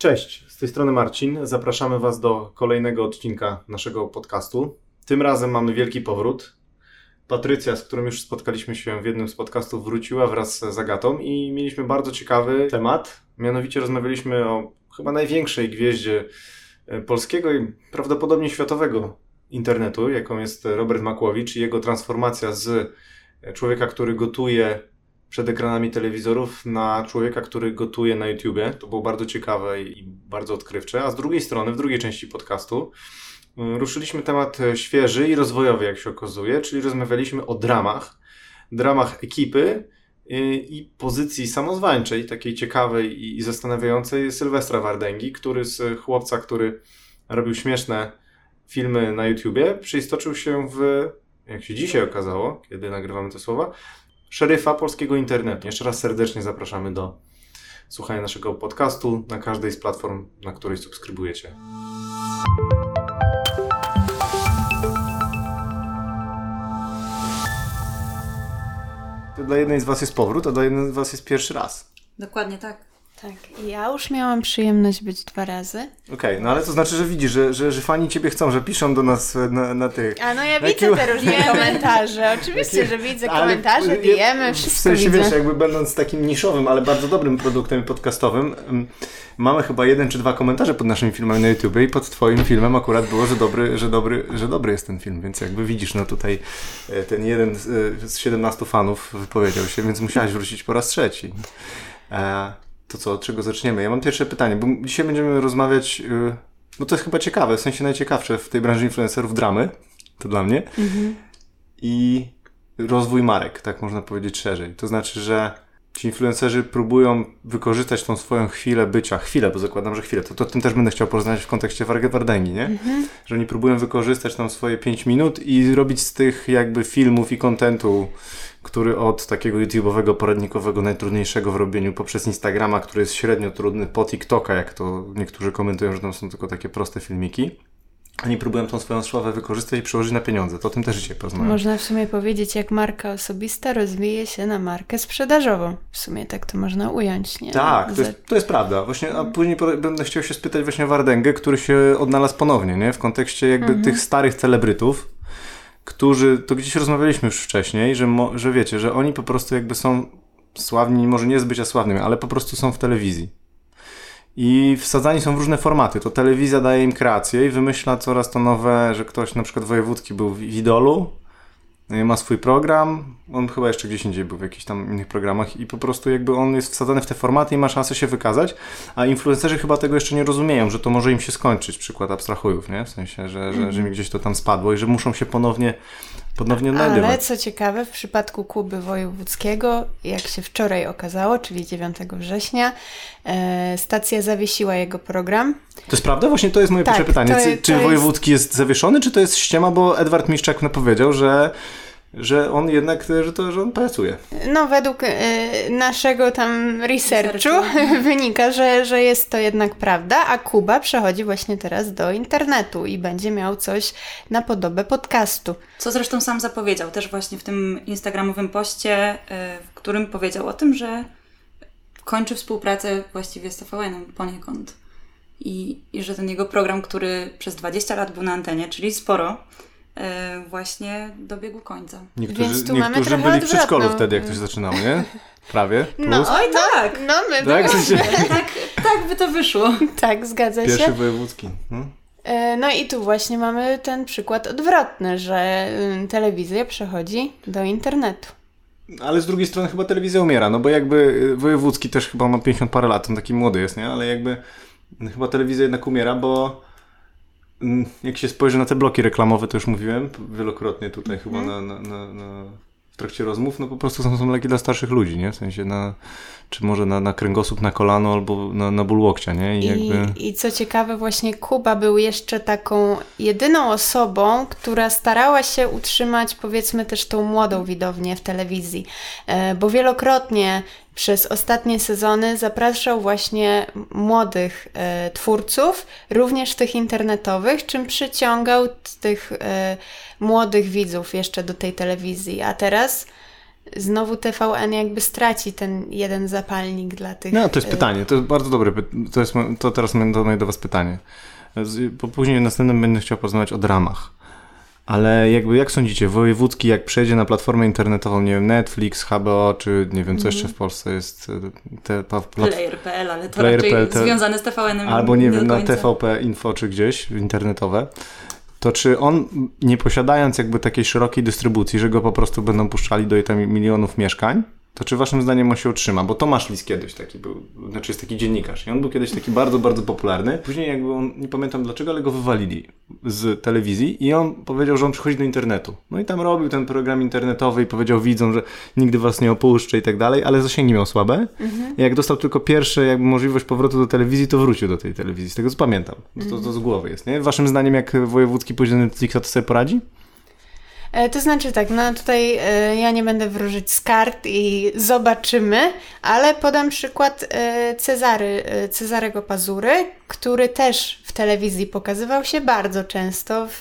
Cześć, z tej strony Marcin. Zapraszamy Was do kolejnego odcinka naszego podcastu. Tym razem mamy wielki powrót. Patrycja, z którą już spotkaliśmy się w jednym z podcastów, wróciła wraz z Zagatą i mieliśmy bardzo ciekawy temat. Mianowicie rozmawialiśmy o chyba największej gwieździe e, polskiego i prawdopodobnie światowego internetu, jaką jest Robert Makłowicz i jego transformacja z człowieka, który gotuje przed ekranami telewizorów na człowieka, który gotuje na YouTubie. To było bardzo ciekawe i bardzo odkrywcze. A z drugiej strony, w drugiej części podcastu, y, ruszyliśmy temat świeży i rozwojowy, jak się okazuje, czyli rozmawialiśmy o dramach, dramach ekipy y, i pozycji samozwańczej, takiej ciekawej i zastanawiającej Sylwestra Wardęgi, który z chłopca, który robił śmieszne filmy na YouTubie, przeistoczył się w, jak się dzisiaj okazało, kiedy nagrywamy te słowa, szeryfa polskiego internetu. Jeszcze raz serdecznie zapraszamy do słuchania naszego podcastu na każdej z platform, na której subskrybujecie. To dla jednej z Was jest powrót, a dla jednej z Was jest pierwszy raz. Dokładnie tak. Tak, ja już miałam przyjemność być dwa razy. Okej, okay, no ale to znaczy, że widzisz, że, że, że fani ciebie chcą, że piszą do nas na, na tych. A no ja widzę te różne komentarze. Oczywiście, że widzę komentarze, dijemy, wszystko W sensie widzę. wiesz, jakby będąc takim niszowym, ale bardzo dobrym produktem podcastowym, mamy chyba jeden czy dwa komentarze pod naszymi filmami na YouTube i pod twoim filmem akurat było, że dobry, że dobry, że dobry jest ten film, więc jakby widzisz, no tutaj e, ten jeden z 17 fanów wypowiedział się, więc musiałeś wrócić po raz trzeci. E, to co, od czego zaczniemy? Ja mam pierwsze pytanie, bo dzisiaj będziemy rozmawiać, yy, no to jest chyba ciekawe, w sensie najciekawsze w tej branży influencerów dramy, to dla mnie, mhm. i rozwój marek, tak można powiedzieć szerzej. To znaczy, że ci influencerzy próbują wykorzystać tą swoją chwilę bycia, chwilę, bo zakładam, że chwilę, to, to tym też będę chciał porozmawiać w kontekście Wardęgi, nie? Mhm. Że oni próbują wykorzystać tam swoje 5 minut i robić z tych jakby filmów i kontentu który od takiego YouTube'owego poradnikowego najtrudniejszego w robieniu poprzez Instagrama, który jest średnio trudny, po TikToka, jak to niektórzy komentują, że tam są tylko takie proste filmiki. Oni próbują tą swoją sławę wykorzystać i przełożyć na pieniądze. To o tym też dzisiaj porozmawiamy. Można w sumie powiedzieć, jak marka osobista rozwija się na markę sprzedażową. W sumie tak to można ująć, nie? Tak, to jest, to jest prawda. Właśnie, a później będę chciał się spytać właśnie Wardęgę, który się odnalazł ponownie, nie? W kontekście jakby mhm. tych starych celebrytów, którzy, to gdzieś rozmawialiśmy już wcześniej, że, mo, że wiecie, że oni po prostu jakby są sławni, może nie z bycia sławnymi, ale po prostu są w telewizji. I wsadzani są w różne formaty. To telewizja daje im kreację i wymyśla coraz to nowe, że ktoś na przykład wojewódzki był w Idolu, ma swój program, on chyba jeszcze gdzieś indziej był w jakichś tam innych programach i po prostu jakby on jest wsadzony w te formaty i ma szansę się wykazać, a influencerzy chyba tego jeszcze nie rozumieją, że to może im się skończyć, przykład abstrahujów, nie? W sensie, że, że, że mi gdzieś to tam spadło i że muszą się ponownie ponownie odnajdywać. Ale co ciekawe, w przypadku Kuby Wojewódzkiego, jak się wczoraj okazało, czyli 9 września, e, stacja zawiesiła jego program. To jest prawda? Właśnie to jest moje tak, pierwsze pytanie. To, czy to Wojewódzki jest... jest zawieszony, czy to jest ściema? Bo Edward Miszczak napowiedział, że że on jednak, że to, że on pracuje. No, według y, naszego tam researchu wynika, że, że jest to jednak prawda, a Kuba przechodzi właśnie teraz do internetu i będzie miał coś na podobę podcastu. Co zresztą sam zapowiedział też właśnie w tym instagramowym poście, y, w którym powiedział o tym, że kończy współpracę właściwie z TVN-em poniekąd. I, I że ten jego program, który przez 20 lat był na antenie, czyli sporo, właśnie dobiegł końca. Niektórzy, Więc tu niektórzy mamy byli w przedszkolu wtedy, jak to się zaczynało, nie? Prawie. Plus. No, oj tak. No, my tak, tak, tak by to wyszło. Tak, zgadza Pierwszy się. Pierwszy wojewódzki. Hmm? No i tu właśnie mamy ten przykład odwrotny, że y, telewizja przechodzi do internetu. Ale z drugiej strony chyba telewizja umiera, no bo jakby y, wojewódzki też chyba ma 50 parę lat, on taki młody jest, nie? Ale jakby chyba telewizja jednak umiera, bo jak się spojrzy na te bloki reklamowe, to już mówiłem wielokrotnie tutaj chyba mhm. na, na, na, na, w trakcie rozmów, no po prostu są, są leki dla starszych ludzi, nie? W sensie na, czy może na, na kręgosłup, na kolano albo na, na ból łokcia, nie? I, I, jakby... I co ciekawe, właśnie Kuba był jeszcze taką jedyną osobą, która starała się utrzymać powiedzmy też tą młodą widownię w telewizji, e, bo wielokrotnie przez ostatnie sezony zapraszał właśnie młodych e, twórców, również tych internetowych, czym przyciągał tych e, młodych widzów jeszcze do tej telewizji. A teraz znowu TVN jakby straci ten jeden zapalnik dla tych... No, to jest y, pytanie, to jest bardzo dobre. To, jest, to teraz mam do, do Was pytanie. Później następnym będę chciał porozmawiać o dramach. Ale jakby jak sądzicie, wojewódzki jak przejdzie na platformę internetową, nie wiem, Netflix, HBO, czy nie wiem, co jeszcze w Polsce jest, y, te, ta, plat- Player.pl, ale to Player.pl, raczej to- związane z TVN-em. albo nie do wiem, na. TVP Info czy gdzieś internetowe, to czy on, nie posiadając jakby takiej szerokiej dystrybucji, że go po prostu będą puszczali do tam milionów mieszkań, to czy waszym zdaniem on się utrzyma? Bo Tomasz Lis kiedyś taki był, znaczy jest taki dziennikarz i on był kiedyś taki bardzo, bardzo popularny. Później jakby on, nie pamiętam dlaczego, ale go wywalili z telewizji i on powiedział, że on przychodzi do internetu. No i tam robił ten program internetowy i powiedział widzom, że nigdy was nie opuszczę i tak dalej, ale zasięgi miał słabe. I jak dostał tylko pierwsze jakby możliwość powrotu do telewizji, to wrócił do tej telewizji, z tego co pamiętam. To, to z głowy jest, nie? Waszym zdaniem jak wojewódzki do Netflixa, to sobie poradzi? E, To znaczy tak, no tutaj e, ja nie będę wróżyć z kart i zobaczymy, ale podam przykład e, Cezary, Cezarego Pazury, który też w telewizji pokazywał się bardzo często w,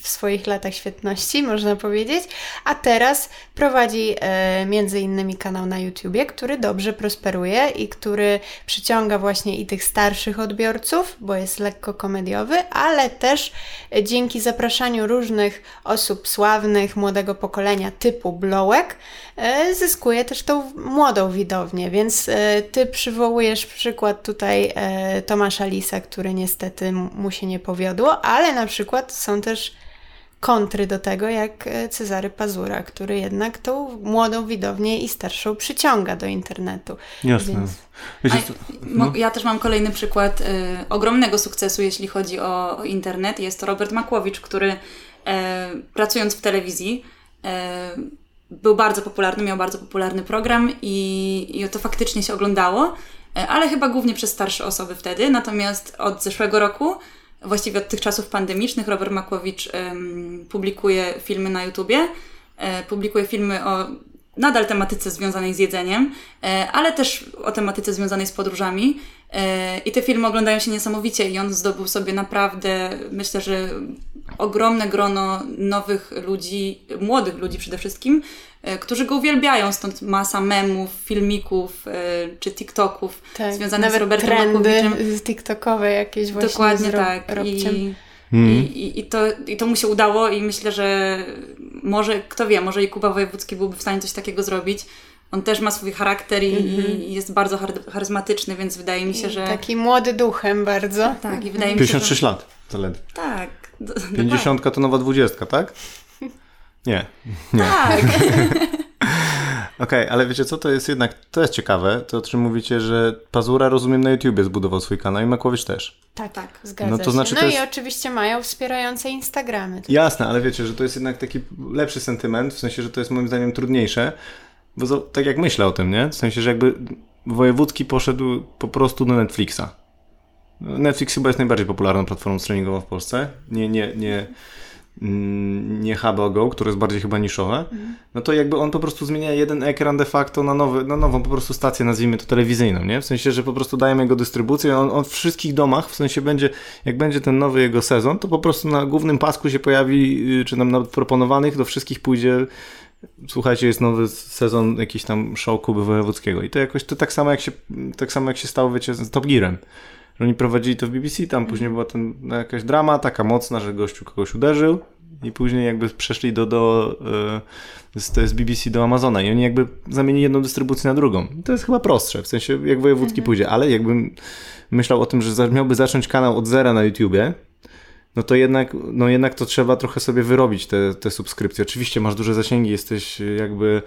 w swoich latach świetności, można powiedzieć, a teraz prowadzi e, między innymi kanał na YouTubie, który dobrze prosperuje i który przyciąga właśnie i tych starszych odbiorców, bo jest lekko komediowy, ale też dzięki zapraszaniu różnych osób sławnych, młodego pokolenia typu Blowek, e, zyskuje też tą młodą widownię, więc e, ty przywołujesz przykład tutaj e, Tomasza Lisa, który niestety mu się nie powiodło, ale na przykład są też kontry do tego, jak e, Cezary Pazura, który jednak tą młodą widownię i starszą przyciąga do internetu. Jasne. Więc- Wiecie, mo- Ja też mam kolejny przykład y, ogromnego sukcesu, jeśli chodzi o, o internet. Jest to Robert Makłowicz, który e, pracując w telewizji e, był bardzo popularny, miał bardzo popularny program i, i to faktycznie się oglądało, e, ale chyba głównie przez starsze osoby wtedy. Natomiast od zeszłego roku, właściwie od tych czasów pandemicznych, Robert Makłowicz em, publikuje filmy na YouTubie, e, publikuje filmy o nadal tematyce związanej z jedzeniem, e, ale też o tematyce związanej z podróżami. E, I te filmy oglądają się niesamowicie i on zdobył sobie naprawdę, myślę, że ogromne grono nowych ludzi, młodych ludzi przede wszystkim, e, którzy go uwielbiają. Stąd masa memów, filmików e, czy TikToków związanych Tak, nawet z Robertem trendy Makłowiczem. z TikTokowe jakieś właśnie Dokładnie z Rob- tak. Robciem. I, i, i, i, to, I to mu się udało i myślę, że może, kto wie, może i Kuba Wojewódzki byłby w stanie coś takiego zrobić. On też ma swój charakter i, i jest bardzo char- charyzmatyczny, więc wydaje mi się, że... Taki młody duchem bardzo. Tak, i wydaje mi się, że... 56 lat zaledwie. Tak. d- 50 to nowa 20, tak? Nie. Nie. Tak. Okej, ale wiecie co, to jest jednak, to jest ciekawe, to o czym mówicie, że Pazura, rozumiem, na YouTubie zbudował swój kanał i Makłowicz też. Tak, Tak. zgadza No to się. znaczy no to i jest- oczywiście mają wspierające Instagramy. Jasne, ale wiecie, że to jest jednak taki lepszy sentyment, w sensie, że to jest moim zdaniem trudniejsze, bo to, tak jak myślę o tym, nie? W sensie, że jakby Wojewódzki poszedł po prostu do Netflixa. Netflix chyba jest najbardziej popularną platformą streamingową w Polsce. Nie, nie, nie, mm, nie HBO Go, które jest bardziej chyba niszowe. No to jakby on po prostu zmienia jeden ekran de facto na, nowy, na nową po prostu stację, nazwijmy to telewizyjną, nie? W sensie, że po prostu dajemy jego dystrybucję, on, on w wszystkich domach, w sensie będzie, jak będzie ten nowy jego sezon, to po prostu na głównym pasku się pojawi, y, czy tam na proponowanych, do wszystkich pójdzie słuchajcie, jest nowy sezon jakiś tam show Kuby Wojewódzkiego i to jakoś, to tak samo jak się, tak samo jak się stało, wiecie, z Top Gearem. Że oni prowadzili to w BBC, tam później była ten, no, jakaś drama taka mocna, że gościu kogoś uderzył i później jakby przeszli do, do e, z, to jest BBC do Amazona i oni jakby zamienili jedną dystrybucję na drugą. I to jest chyba prostsze, w sensie jak wojewódzki pójdzie, ale jakbym myślał o tym, że miałby zacząć kanał od zera na YouTubie, no to jednak, no jednak to trzeba trochę sobie wyrobić te, te subskrypcje. Oczywiście masz duże zasięgi, jesteś jakby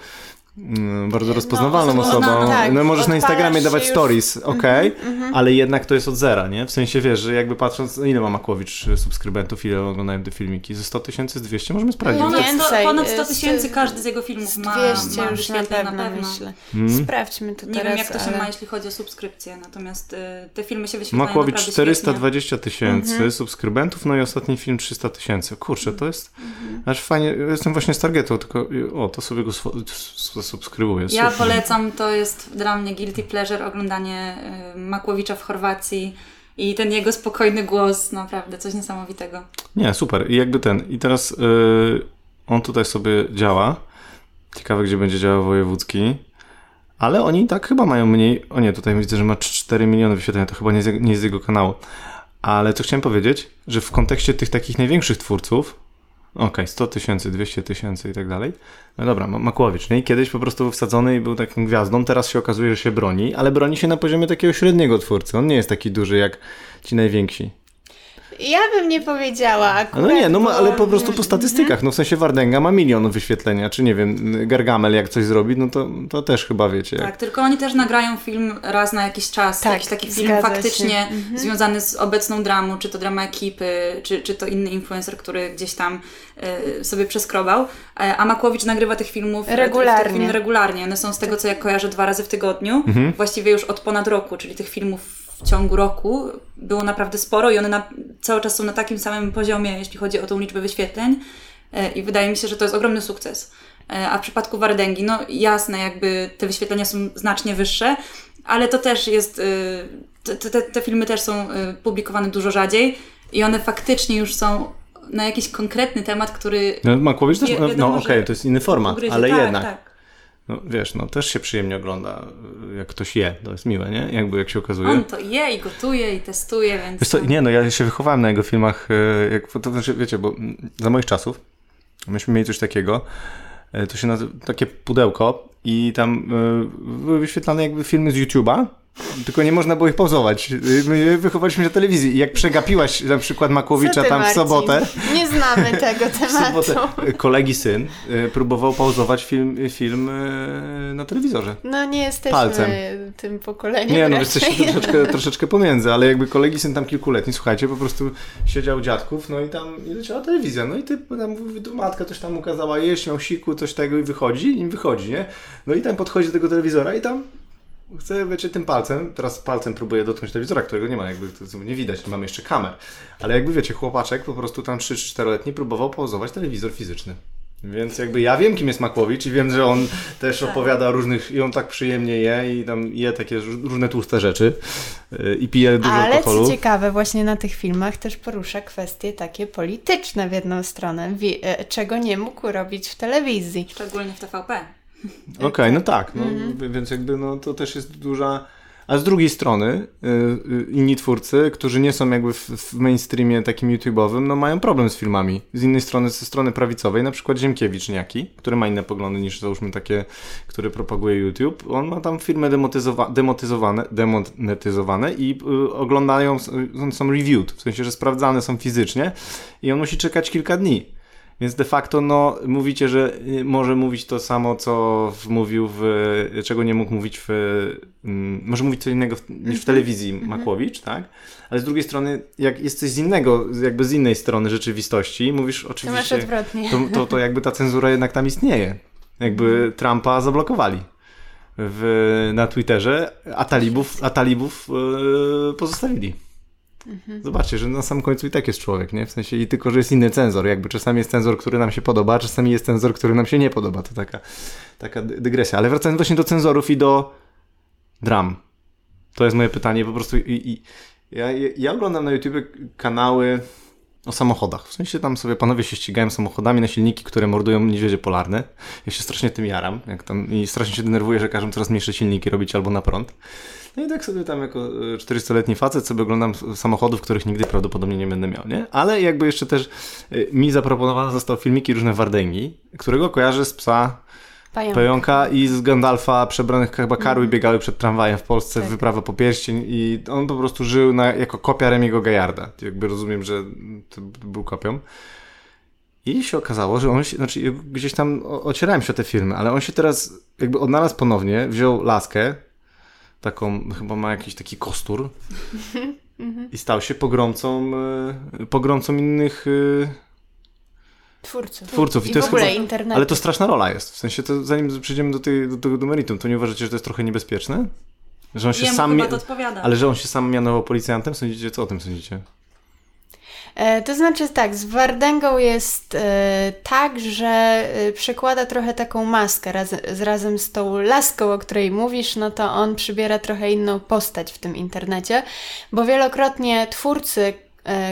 bardzo rozpoznawalną rozpoznana, osobą. tak. no możesz na Instagramie dawać już- stories, okej, ale jednak to jest od zera, nie? W sensie wiesz, że jakby patrząc, ile ma Makłowicz subskrybentów, ile oglądają te filmiki? Ze 100 tysięcy, z 200? Możemy sprawdzić. No, Ponad 100, Więcej, ponad y, 100 z- tysięcy każdy z jego filmów ma, 200 ma już na wyświetleń, pewno, myślę. Mhm. Sprawdźmy to Nie teraz. wiem, jak to się ale... ma, jeśli chodzi o subskrypcje, natomiast y, te filmy się wyświetlają Makłowicz naprawdę 420 tysięcy subskrybentów, no i ostatni film 300 tysięcy. Kurczę, to jest aż fajnie. Jestem właśnie z targetu, tylko o, to sobie go subskrybuję. Ja Super. polecam, to jest dla mnie guilty pleasure oglądanie y, Makłowicza w Chorwacji i ten jego spokojny głos, naprawdę coś niesamowitego. Nie, super. I jakby ten. I teraz y, on tutaj sobie działa. Ciekawe, gdzie będzie działał wojewódzki. Ale oni tak chyba mają mniej. O nie, tutaj widzę, że ma 4 miliony wyświetlenia, to chyba nie z, nie z jego kanału. Ale co chciałem powiedzieć, że w kontekście tych takich największych twórców, okej, okay, 100 tysięcy, 200 tysięcy i tak dalej, no dobra, Makłowicz, nie? Kiedyś po prostu był wsadzony i był taką gwiazdą, teraz się okazuje, że się broni, ale broni się na poziomie takiego średniego twórcy. On nie jest taki duży jak ci najwięksi. Ja bym nie powiedziała akurat, No nie, no ale po prostu po statystykach, no w sensie Wardęga ma milion wyświetlenia, czy nie wiem, Gargamel jak coś zrobi, no to, to też chyba wiecie. Tak, tylko oni też nagrają film raz na jakiś czas, tak, jakiś taki film faktycznie mhm. związany z obecną dramą, czy to drama ekipy, czy, czy to inny influencer, który gdzieś tam y, sobie przeskrobał, e, a Makłowicz nagrywa tych filmów regularnie. Tych film regularnie. One są z tego, co ja kojarzę, dwa razy w tygodniu, mhm. właściwie już od ponad roku, czyli tych filmów w ciągu roku było naprawdę sporo i one na, cały czas są na takim samym poziomie, jeśli chodzi o tą liczbę wyświetleń. E, I wydaje mi się, że to jest ogromny sukces. E, a w przypadku Wardęgi, no jasne, jakby te wyświetlenia są znacznie wyższe, ale to też jest. E, te, te, te filmy też są publikowane dużo rzadziej i one faktycznie już są na jakiś konkretny temat, który. No, Makłowicz też. no, no okej, okay, to jest inny format, ugryzie. ale tak, jednak. Tak no wiesz, no też się przyjemnie ogląda, jak ktoś je, to jest miłe, nie? Jakby jak się okazuje. On to je i gotuje i testuje, więc... Wiesz co, nie no, ja się wychowałem na jego filmach, e, jak, to znaczy, wiecie, bo za moich czasów myśmy mieli coś takiego, e, to się nazywa, takie pudełko i tam e, były wyświetlane jakby filmy z YouTube'a, tylko nie można było ich pauzować. My wychowaliśmy się na telewizji i jak przegapiłaś na przykład Makłowicza ty, tam w sobotę. Nie znamy tego tematu. Sobotę, kolegi syn y, próbował pauzować film, film y, na telewizorze. No nie jesteśmy Palcem. tym pokoleniem. Nie, no jesteście troszeczkę, troszeczkę pomiędzy, ale jakby kolegi syn tam kilkuletni, słuchajcie, po prostu siedział dziadków, no i tam i leciała telewizja, no i ty tam matka coś tam ukazała jeść, miał siku, coś tego i wychodzi, i wychodzi, nie? No i tam podchodzi do tego telewizora i tam chcę, wiecie, tym palcem, teraz palcem próbuję dotknąć telewizora, którego nie ma, jakby nie widać, nie mamy jeszcze kamer, ale jakby wiecie, chłopaczek po prostu tam 3-4-letni próbował pauzować telewizor fizyczny. Więc jakby ja wiem, kim jest Makłowicz i wiem, że on też tak. opowiada różnych, i on tak przyjemnie je i tam je takie różne tłuste rzeczy yy, i pije dużo Ale alkoholu. Ale co ciekawe, właśnie na tych filmach też porusza kwestie takie polityczne w jedną stronę, e, czego nie mógł robić w telewizji. Szczególnie w TVP. Okej, okay, no tak, no, mhm. więc jakby no, to też jest duża... A z drugiej strony y, y, inni twórcy, którzy nie są jakby w, w mainstreamie takim YouTube'owym, no mają problem z filmami. Z innej strony, ze strony prawicowej, na przykład Ziemkiewicz Niaki, który ma inne poglądy niż załóżmy takie, które propaguje YouTube. On ma tam filmy demotyzowa demotyzowane, demonetyzowane i y, oglądają, są reviewed, w sensie, że sprawdzane są fizycznie i on musi czekać kilka dni. Więc de facto no, mówicie, że y, może mówić to samo, co mówił w, czego nie mógł mówić w, mm, może mówić co innego w, niż w mhm. telewizji -hmm. Makłowicz, tak? Ale z drugiej strony, jak jest coś z innego, jakby z innej strony rzeczywistości, mówisz oczywiście, to, to, to, to jakby ta cenzura jednak tam istnieje. Jakby mhm. Trumpa zablokowali w, na Twitterze, a talibów, a talibów yy, pozostawili. Mhm. Zobaczcie, że na samym końcu i tak jest człowiek, nie? W sensie i tylko, że jest inny cenzor. Jakby czasami jest cenzor, który nam się podoba, czasami jest cenzor, który nam się nie podoba. To taka, taka dygresja. Ale wracając właśnie do cenzorów i do dram. To jest moje pytanie. Po prostu i, i ja, ja oglądam na YouTube kanały o samochodach. W sensie tam sobie panowie się ścigają samochodami na silniki, które mordują niedźwiedzie polarne. Ja się strasznie tym jaram. Jak tam, I strasznie się denerwuję, że każą coraz mniejsze silniki robić albo na prąd. No i tak sobie tam jako 400-letni e, facet sobie oglądam samochodów, których nigdy prawdopodobnie nie będę miał, nie? Ale jakby jeszcze też e, mi zaproponowane zostały filmiki różne Wardęgi, którego kojarzę z psa Pająka. Pająka i z Gandalfa przebranych chyba karły mm. biegały przed tramwajem w Polsce, tak. wyprawa po pierścień i on po prostu żył na, jako kopia Remiego Gajarda. Jakby rozumiem, że to był kopią. I się okazało, że on się, znaczy gdzieś tam ocierałem się o te filmy, ale on się teraz jakby odnalazł ponownie, wziął laskę, taką, chyba ma jakiś taki kostur i stał się pogromcą, e, pogromcą innych e, twórców. twórców. I, I to w ogóle chyba, internetu. Ale to straszna rola jest. W sensie, to zanim przejdziemy do, tej, do tego do meritum, to nie uważacie, że to jest trochę niebezpieczne? Że on się Jemu sam. odpowiada. Ale że on się sam mianował policjantem? Sądzicie, co o tym sądzicie? E, to znaczy tak, z Wardęgą jest e, tak, że e, przekłada trochę taką maskę raz, z, razem z tą laską, o której mówisz, no to on przybiera trochę inną postać w tym internecie, bo wielokrotnie twórcy,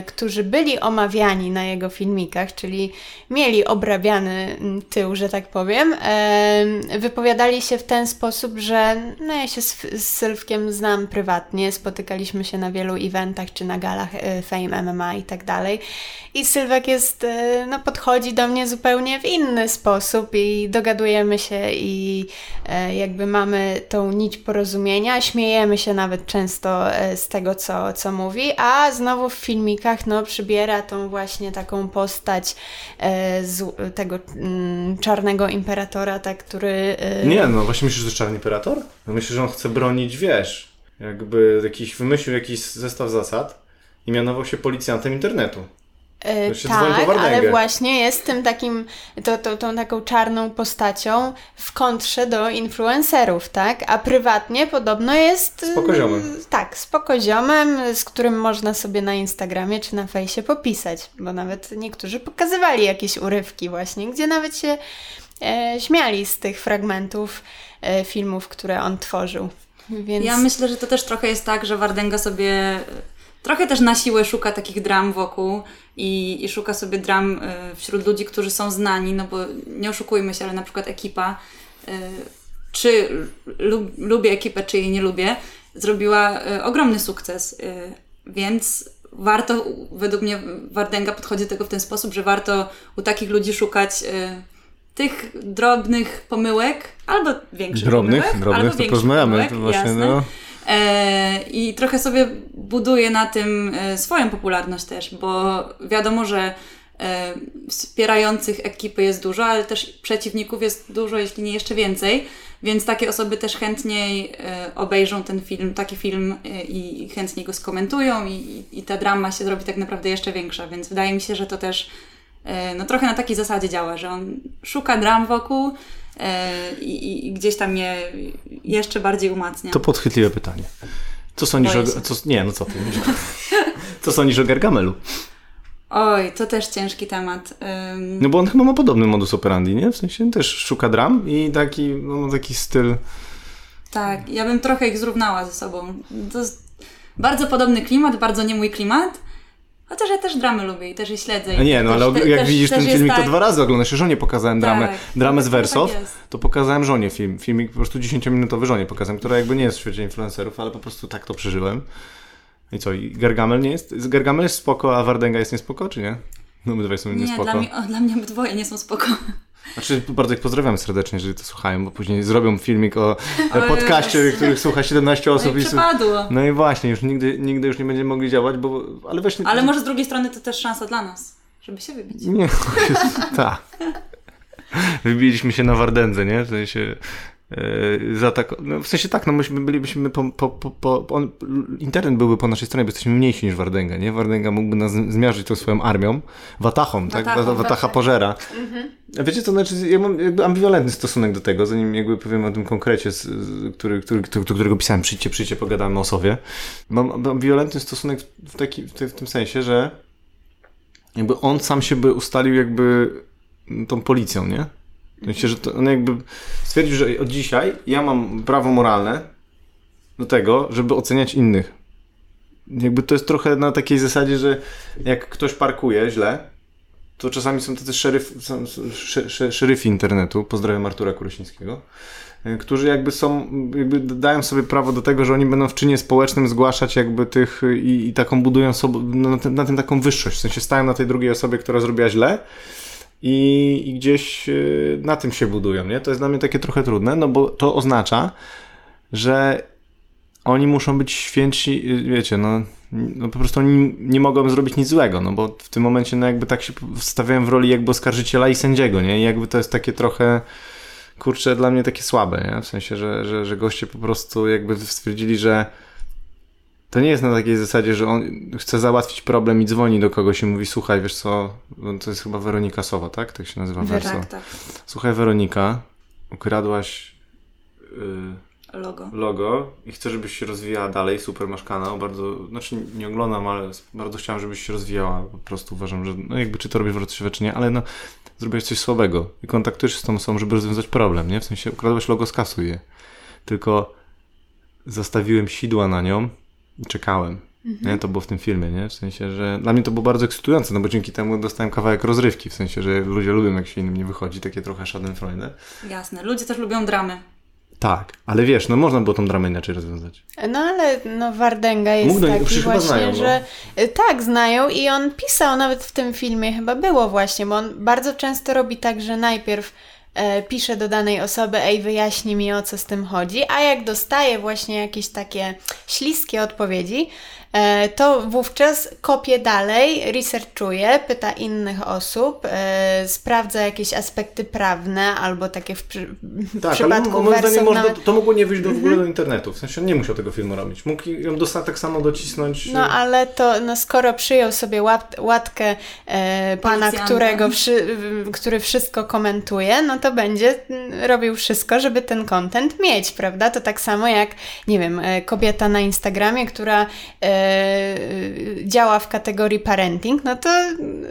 którzy byli omawiani na jego filmikach, czyli mieli obrabiany mm, tył, że tak powiem, e, wypowiadali się w ten sposób, że no ja się z, z Sylwkiem znam prywatnie, spotykaliśmy się na wielu eventach czy na galach e, Fame MMA i tak dalej. I Sylwek jest, e, no podchodzi do mnie zupełnie w inny sposób i dogadujemy się i e, jakby mamy tą nić porozumienia, śmiejemy się nawet często e, z tego, co, co mówi, a znowu w filmikach no, przybiera tą właśnie taką postać e, z, tego mm, czarnego imperatora, tak, który... E, Nie, no właśnie myślisz, że to czarny imperator? No myślę, że on chce bronić, wiesz, jakby jakiś, wymyślił jakiś zestaw zasad i mianował się policjantem internetu. E, po tak, ale właśnie jest tym takim, to, to, tą taką czarną postacią w kontrze do influencerów, tak? A prywatnie podobno jest... Spokoziomem. mm, Tak, spokoziomem, z którym można sobie na Instagramie czy na fejsie popisać, bo nawet niektórzy pokazywali jakieś urywki właśnie, gdzie nawet się e, śmiali z tych fragmentów e, filmów, które on tworzył. Więc... Ja myślę, że to też trochę jest tak, że Wardęga sobie e, trochę też na siłę szuka takich dram wokół i, i szuka sobie dram e, wśród ludzi, którzy są znani, no bo nie oszukujmy się, ale na przykład ekipa, e, czy lub, lubię ekipę, czy jej nie lubię, zrobiła e, ogromny sukces, e, więc warto, według mnie Wardęga podchodzi do tego w ten sposób, że warto u takich ludzi szukać e, tych drobnych pomyłek, albo większych Drobnych, pomyłek, drobnych, albo to porozmawiamy. pomyłek, To właśnie, jasne. no. E, I trochę sobie buduje na tym e, swoją popularność też, bo wiadomo, że e, wspierających ekipy jest dużo, ale też przeciwników jest dużo, jeśli nie jeszcze więcej, więc takie osoby też chętniej obejrzą ten film, taki film i chętniej go skomentują i, i ta drama się zrobi tak naprawdę jeszcze większa, więc wydaje mi się, że to też no, trochę na takiej zasadzie działa, że on szuka dram wokół i, i gdzieś tam je jeszcze bardziej umacnia. To podchwytliwe pytanie. Co sądzisz Boję o... Co, nie, no co ty? Co sądzisz o Gargamelu? Oj, to też ciężki temat. Ym, No bo on chyba ma podobny modus operandi, nie? W sensie też szuka dram i taki, no, ma taki styl... tak, ja bym trochę ich zrównała ze sobą. To bardzo podobny klimat, bardzo nie mój klimat. Chociaż ja też dramy lubię i też je śledzę. A i nie, no też- ale te- jak też- widzisz też ten filmik, to tak- dwa razy oglądasz. Żonie pokazałem dramę, Tak. dramę z No, Wersow, tak to pokazałem żonie film. Filmik po prostu 10-minutowy żonie pokazałem, która jakby nie jest w świecie influencerów, ale po prostu tak to przeżyłem. I co, i Gargamel nie jest? Gargamel jest spoko, a Wardenga jest niespoko, czy nie? No obydwaj są Nie, niespoko. dla mnie, o, dla mnie obydwoje nie są spoko. Znaczy, bardzo ich pozdrawiam serdecznie, jeżeli to słuchają, bo później zrobią filmik o podcaście, których słucha 17 osób. No i i przepadło. no i właśnie, już nigdy, nigdy już nie będziemy mogli działać, bo... Ale właśnie... Ale może z drugiej strony to też szansa dla nas, żeby się wybić. Nie, tak. Wybiliśmy się na Wardędze, nie? W sensie... Yy, za tak, no w sensie tak, no myśmy bylibyśmy po, po, po, po on, internet byłby po naszej stronie, bo jesteśmy mniejsi niż Wardęga, nie? Wardęga mógłby nas zmiażdżyć tą swoją armią, watachą, tak? Watachą, Wata- Watacha tak. pożera. A wiecie co, znaczy ja mam jakby ambiwalentny stosunek do tego, zanim jakby powiem o tym konkrecie, z, z, który, który, który, do którego pisałem, przyjdźcie, przyjdźcie, pogadamy o sobie. Mam ambiwalentny stosunek w, taki, w, te- w tym sensie, że jakby on sam się by ustalił jakby tą policją, nie? Myślę, że to on jakby stwierdził, że od dzisiaj ja mam prawo moralne do tego, żeby oceniać innych. Jakby to jest trochę na takiej zasadzie, że jak ktoś parkuje źle, to czasami są tacy szeryf, szeryfi internetu, pozdrawiam Artura Kurosińskiego, y, którzy jakby są, jakby dają sobie prawo do tego, że oni będą w czynie społecznym zgłaszać jakby tych y, i, i taką budują sobie, no, na, na tym taką wyższość, w sensie stają na tej drugiej osobie, która zrobiła źle i, i gdzieś y, na tym się budują, nie? To jest dla mnie takie trochę trudne, no bo to oznacza, że oni muszą być święci, y, wiecie, no, no po prostu oni nie mogą zrobić nic złego, no bo w tym momencie no jakby tak się stawiałem w roli jakby oskarżyciela i sędziego, nie? I jakby to jest takie trochę, kurczę, dla mnie takie słabe, nie? W sensie, że, że, że goście po prostu jakby stwierdzili, że to nie jest na takiej zasadzie, że on chce załatwić problem i dzwoni do kogoś i mówi, słuchaj, wiesz co, to jest chyba Weronika Sowa, tak? Tak się nazywa Werso. Tak, tak. Słuchaj Weronika, ukradłaś y, Logo. logo i chcę, żebyś się rozwijała dalej, super masz kanał, bardzo, znaczy nie oglądam, ale bardzo chciałem, żebyś się rozwijała, po prostu uważam, że no jakby czy to robisz wartościowe, czy nie, ale no zrobiłeś coś słabego i kontaktujesz się z tą osobą, żeby rozwiązać problem, nie? W sensie ukradłeś logo, skasuj je. Tylko zastawiłem sidła na nią czekałem. Nie? To było w tym filmie, nie? W sensie, że dla mnie to było bardzo ekscytujące, no bo dzięki temu dostałem kawałek rozrywki, w sensie, że ludzie lubią jak się innym nie wychodzi, takie trochę schadenfreude. Jasne, ludzie też lubią dramy. Tak, ale wiesz, no można było tą dramę inaczej rozwiązać. No ale no Wardęga jest Mógł taki właśnie, znają, no. że y, tak, znają i on pisał nawet w tym filmie, chyba było właśnie, bo on bardzo często robi tak, że najpierw e, pisze do danej osoby, ej wyjaśnij mi o co z tym chodzi, a jak dostaje właśnie jakieś takie śliskie odpowiedzi, to wówczas kopie dalej, researchuje, pyta innych osób, e, sprawdza jakieś aspekty prawne albo takie w, przy, w Tak, ale przypadku wersów można, nawet... Mhm. to mogło nie wyjść do, w ogóle do internetu, w sensie on nie musiał tego filmu robić. Mógł ją dosta- tak samo docisnąć. No ale to, no skoro przyjął sobie łat, łatkę e, pana, którego wszy, w- który wszystko komentuje, no to będzie mm, robił wszystko, żeby ten content mieć, prawda? To tak samo jak, nie wiem, e, kobieta na Instagramie, która e, działa w kategorii parenting, no to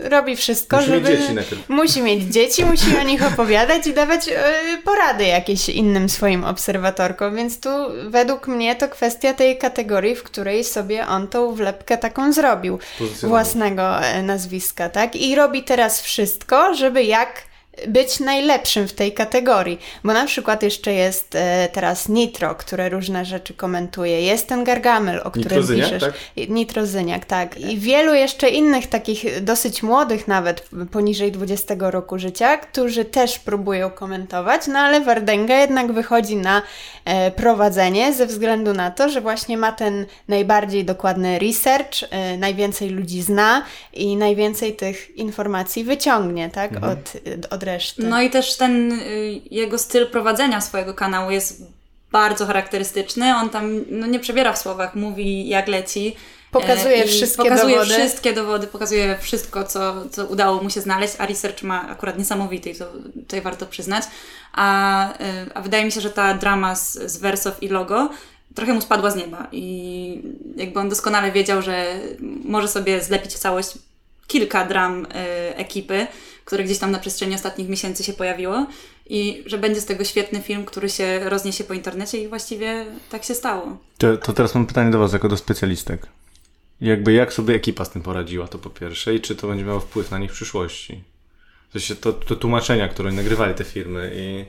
robi wszystko, Musi mieć żeby... dzieci najpierw. Musi mieć dzieci, musi o nich opowiadać i dawać e, porady jakieś innym swoim obserwatorkom, więc tu według mnie to kwestia tej kategorii, w której sobie on tą wlepkę taką zrobił własnego e, nazwiska, tak? I robi teraz wszystko, żeby jak być najlepszym w tej kategorii, bo na przykład jeszcze jest e, teraz Nitro, które różne rzeczy komentuje, jest ten Gargamel, o którym Nitrozyniak, piszesz. tak? Nitrozyniak, tak. I wielu jeszcze innych takich dosyć młodych nawet, poniżej 20 roku życia, którzy też próbują komentować, no ale Wardęga jednak wychodzi na e, prowadzenie ze względu na to, że właśnie ma ten najbardziej dokładny research, e, najwięcej ludzi zna i najwięcej tych informacji wyciągnie, tak, Mhm. od, od reszty. No i też ten y, jego styl prowadzenia swojego kanału jest bardzo charakterystyczny. On tam no, nie przebiera w słowach, mówi jak leci. Pokazuje e, i wszystkie pokazuje dowody. wszystkie dowody, pokazuje wszystko, co, co udało mu się znaleźć, a research ma akurat niesamowity i to tutaj warto przyznać. A, y, a wydaje mi się, że ta drama z, z Wersow i Logo trochę mu spadła z nieba i jakby on doskonale wiedział, że może sobie zlepić w całość kilka dram y, ekipy, które gdzieś tam na przestrzeni ostatnich miesięcy się pojawiło i że będzie z tego świetny film, który się rozniesie po internecie i właściwie tak się stało. To, to teraz mam pytanie do Was jako do specjalistek. Jakby jak sobie ekipa z tym poradziła, to po pierwsze, i czy to będzie miało wpływ na nich w przyszłości? W sensie to, to tłumaczenia, które nagrywali te firmy i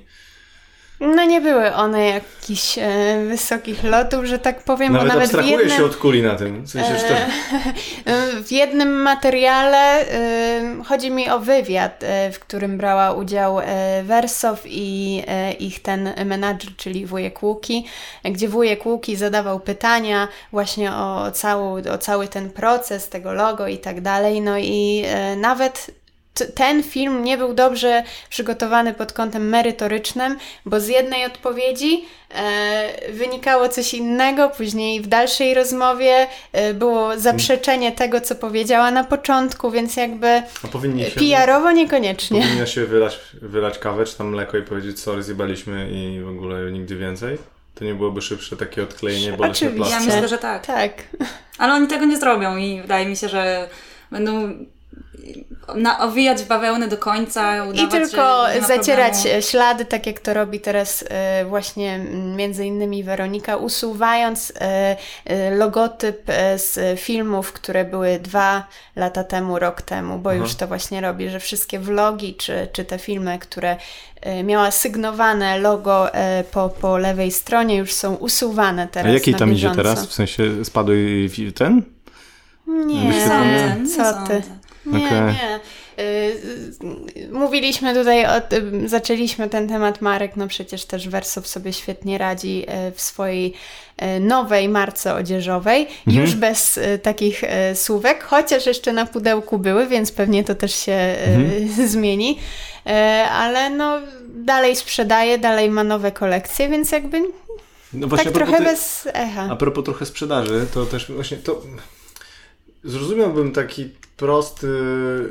No nie były one jakichś e, wysokich lotów, że tak powiem, nawet, bo nawet abstrahuję jednym, się od kuli na tym. W sensie, to, e, w jednym materiale e, chodzi mi o wywiad, e, w którym brała udział e, Wersow i e, ich ten menadżer, czyli wujek Łuki, gdzie wujek Łuki zadawał pytania właśnie o, całą, o cały ten proces tego logo i tak dalej, no i nawet ten film nie był dobrze przygotowany pod kątem merytorycznym, bo z jednej odpowiedzi e, wynikało coś innego, później w dalszej rozmowie e, było zaprzeczenie tego, co powiedziała na początku, więc jakby powinni się, PR-owo niekoniecznie. powinna się wylać, wylać kawę czy tam mleko i powiedzieć sorry, zjebaliśmy i w ogóle nigdy więcej. To nie byłoby szybsze takie odklejenie bolesne Oczywiście. Ja myślę, że tak. Tak. Ale oni tego nie zrobią i wydaje mi się, że będą na, owijać bawełnę do końca, udawać, I tylko nie zacierać problemu. e, ślady, tak jak to robi teraz e, właśnie między innymi Weronika, usuwając e, e, logotyp z filmów, które były dwa lata temu, rok temu, bo Aha. już to właśnie robi, że wszystkie vlogi czy, czy te filmy, które miała sygnowane logo po, po lewej stronie, już są usuwane A teraz jaki na tam idzie bieżąco. teraz? W sensie spadł i- i ten? Nie, Nie nie co ty. sądzę. Nie, Okej. nie. Y, y, Mówiliśmy tutaj, o, zaczęliśmy ten temat Marek, no przecież też Wersow sobie świetnie radzi y, w swojej nowej marce odzieżowej, Mhm. już bez takich słówek, chociaż jeszcze na pudełku były, więc pewnie to też się Mhm. zmieni, ale no dalej sprzedaje, dalej ma nowe kolekcje, więc jakby No tak trochę bez echa. A propos trochę sprzedaży, to też właśnie to zrozumiałbym taki prosty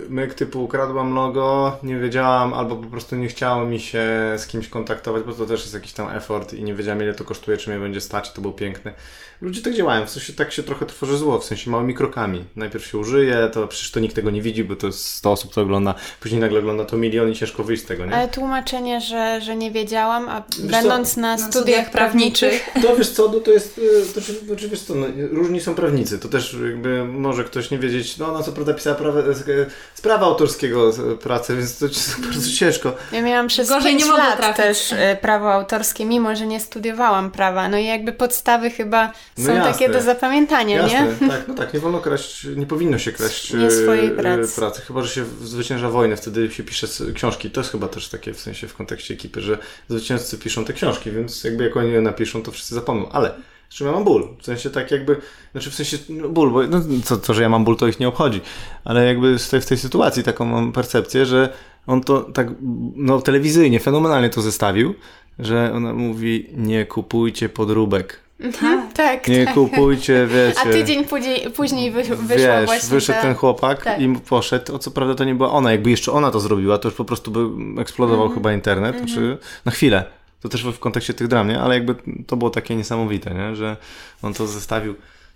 myk typu ukradłam logo, nie wiedziałam, albo po prostu nie chciało mi się z kimś kontaktować, bo to też jest jakiś tam effort i nie wiedziałam ile to kosztuje, czy mnie będzie stać, to było piękne. Ludzie tak działają, w sensie tak się trochę tworzy zło, w sensie małymi krokami. Najpierw się użyje, to przecież to nikt tego nie widzi, bo to jest 100 osób, to ogląda, później nagle ogląda to milion i ciężko wyjść z tego, nie? Ale tłumaczenie, że, że nie wiedziałam, a co, będąc na, Na studiach prawniczych, To wiesz co, no to jest, y, to, czy- to, czy wiesz co, no, różni są prawnicy, to też jakby może ktoś nie wiedzieć, no ona co prawda pisała prawa, z, z prawa autorskiego z- pracę, więc to jest bardzo ciężko. ja miałam przez Gorzej 5 nie lat trafić. też e, prawo autorskie, mimo że nie studiowałam prawa. No i jakby podstawy chyba No są jasne. takie do zapamiętania, Jasne, nie? tak, no tak, nie wolno kraść, nie powinno się kraść Nie e, swojej e, pracy. pracy, chyba, że się zwycięża wojnę, wtedy się pisze książki, to jest chyba też takie w sensie w kontekście ekipy, że zwycięzcy piszą te książki, więc jakby jak oni je napiszą, to wszyscy zapomną, ale czym ja mam ból, w sensie tak jakby, znaczy w sensie no, ból, bo no, to, to, że ja mam ból, to ich nie obchodzi, ale jakby z tej, w tej sytuacji taką mam percepcję, że on to tak, no telewizyjnie, fenomenalnie to zestawił, że ona mówi, nie kupujcie podróbek, Mhm, tak, nie tak. kupujcie, wiecie. A tydzień później, później wy, wyszła Wiesz, właśnie wyszedł ta... ten chłopak tak. i poszedł. O co prawda to nie była ona. Jakby jeszcze ona to zrobiła, to już po prostu by eksplodował Mhm. chyba internet. Czy na chwilę. To też w kontekście tych dram, nie? Ale jakby to było takie niesamowite, nie? Że on to zestawił.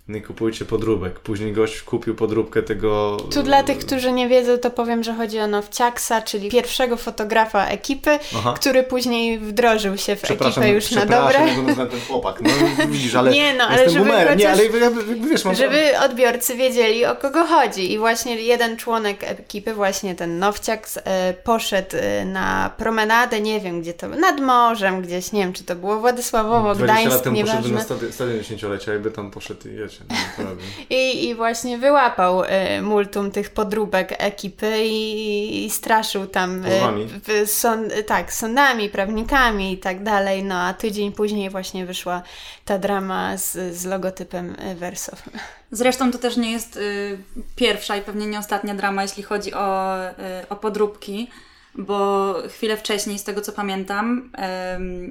Nie kupujcie podróbek. Później gość kupił podróbkę tego. Tu dla tych, którzy nie wiedzą, to powiem, że chodzi o Nowciaksa, czyli pierwszego fotografa ekipy, Aha. który później wdrożył się w Przepraszam, ekipę już na przepraszam, dobre. nazwałem ten chłopak. No widzisz, ale. Nie, no, ale żeby boomerem. Nie, chociaż- ale wiesz, mam. Żeby odbiorcy wiedzieli o kogo chodzi. I właśnie jeden członek ekipy, właśnie ten Nowciak, e, poszedł e, na promenadę, nie wiem gdzie to, nad morzem gdzieś, nie wiem czy to było Władysławowo, 20 lat Gdańsk, temu poszedłby na nieważne. stadion, stadion dziesięciolecia, jakby tam poszedł i. I, I właśnie wyłapał e, multum tych podróbek ekipy i, i straszył tam e, Pozwami. w, sąd, tak, sądami, prawnikami i tak dalej. No a tydzień później właśnie wyszła ta drama z, z logotypem e, Verso. Zresztą to też nie jest y, pierwsza i pewnie nie ostatnia drama, jeśli chodzi o, y, o podróbki, bo chwilę wcześniej, z tego co pamiętam,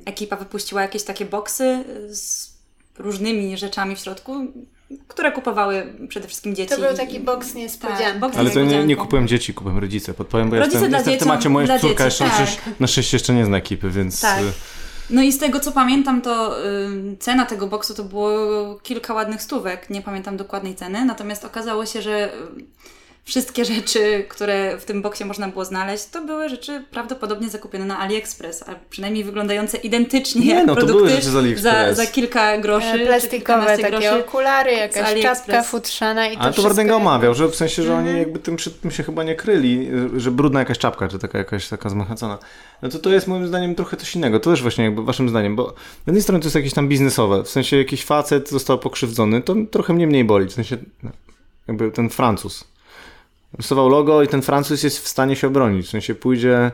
ekipa wypuściła jakieś takie boksy z różnymi rzeczami w środku, które kupowały przede wszystkim dzieci. To był taki boks niespodzianka. Tak, boks Ale to nie, nie kupują dzieci, kupują rodzice. Podpowiem, bo Rodzice jestem, dla jestem w dzieciom- temacie, moja córka dzieci, jeszcze tak. na szczęście jeszcze nie zna ekipy, więc... Tak. y, No i z tego co pamiętam, to y, cena tego boksu to było kilka ładnych stówek, nie pamiętam dokładnej ceny, natomiast okazało się, że y, wszystkie rzeczy, które w tym boksie można było znaleźć, to były rzeczy prawdopodobnie zakupione na AliExpress, a przynajmniej wyglądające identycznie Nie, jak no to były produkty rzeczy z za, AliExpress. za kilka groszy. E, Plastikowe takie groszy. okulary, jakaś czapka futrzana i to Ale to Wardęga omawiał, że w sensie, że Mhm. oni jakby tym przed tym się chyba nie kryli, że brudna jakaś czapka, czy taka jakaś taka zmachacona. No to to jest moim zdaniem trochę coś innego. To też właśnie jakby waszym zdaniem, bo z jednej strony to jest jakieś tam biznesowe, w sensie jakiś facet został pokrzywdzony, to trochę mnie mniej boli, w sensie no, jakby ten Francuz. Rysował logo i ten Francuz jest w stanie się obronić, w sensie pójdzie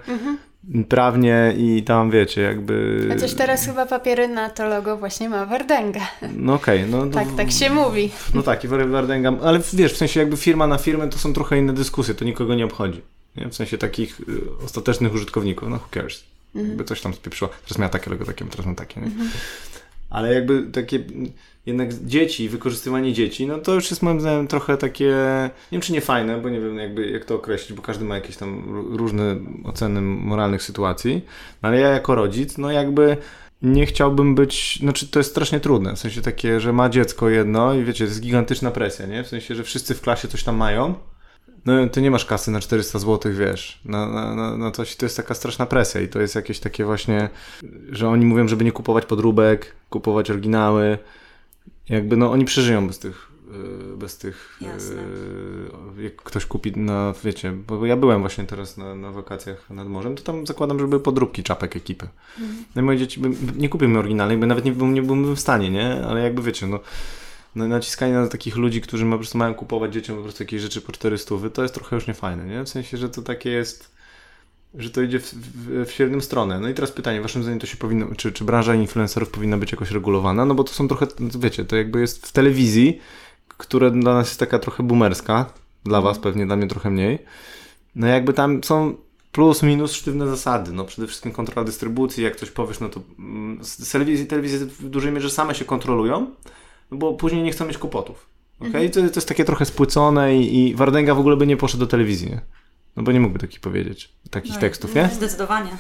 prawnie i tam wiecie, jakby... Chociaż teraz chyba papiery na to logo właśnie ma Wardęga. No okej, no... no Tak, tak się mówi. No tak, i Wardęga, ale wiesz, w sensie jakby firma na firmę to są trochę inne dyskusje, to nikogo nie obchodzi. Nie? W sensie takich y, ostatecznych użytkowników, no who cares. Jakby coś tam spieprzyło. Teraz miała takie logo, takie, teraz mam takie. Nie? Ale jakby takie jednak dzieci, wykorzystywanie dzieci, no to już jest moim zdaniem trochę takie, nie wiem czy nie fajne, bo nie wiem jakby jak to określić, bo każdy ma jakieś tam ró- różne oceny moralnych sytuacji, no ale ja jako rodzic, no jakby nie chciałbym być, znaczy to jest strasznie trudne, w sensie takie, że ma dziecko jedno i wiecie, to jest gigantyczna presja, nie? W sensie, że wszyscy w klasie coś tam mają, no ty nie masz kasy na 400 zł, wiesz, na, na, na, na coś, to jest taka straszna presja i to jest jakieś takie właśnie, że oni mówią, żeby nie kupować podróbek, kupować oryginały, jakby no oni przeżyją bez tych, yy, bez tych, yy, jak ktoś kupi na, wiecie, bo ja byłem właśnie teraz na, na wakacjach nad morzem, to tam zakładam, żeby podróbki czapek ekipy. No i moje dzieci, by, nie kupię oryginalnych, bo nawet nie, nie byłbym w stanie, nie, ale jakby wiecie, no, naciskanie na takich ludzi, którzy po prostu mają kupować dzieciom po prostu jakieś rzeczy po 400, to jest trochę już niefajne, nie? W sensie, że to takie jest, że to idzie w, w, w średnią stronę. No i teraz pytanie, waszym zdaniem to się powinno, czy, czy branża influencerów powinna być jakoś regulowana? No bo to są trochę, wiecie, to jakby jest w telewizji, która dla nas jest taka trochę boomerska, dla was pewnie, dla mnie trochę mniej. No jakby tam są plus, minus sztywne zasady. No przede wszystkim kontrola dystrybucji, jak coś powiesz, no to mm, z telewizji, telewizje w dużej mierze same się kontrolują, bo później nie chcą mieć kłopotów. Okay? To, to jest takie trochę spłycone i, i Wardęga w ogóle by nie poszedł do telewizji, nie? No bo nie mógłby takich powiedzieć, takich No, tekstów, no, nie? Zdecydowanie.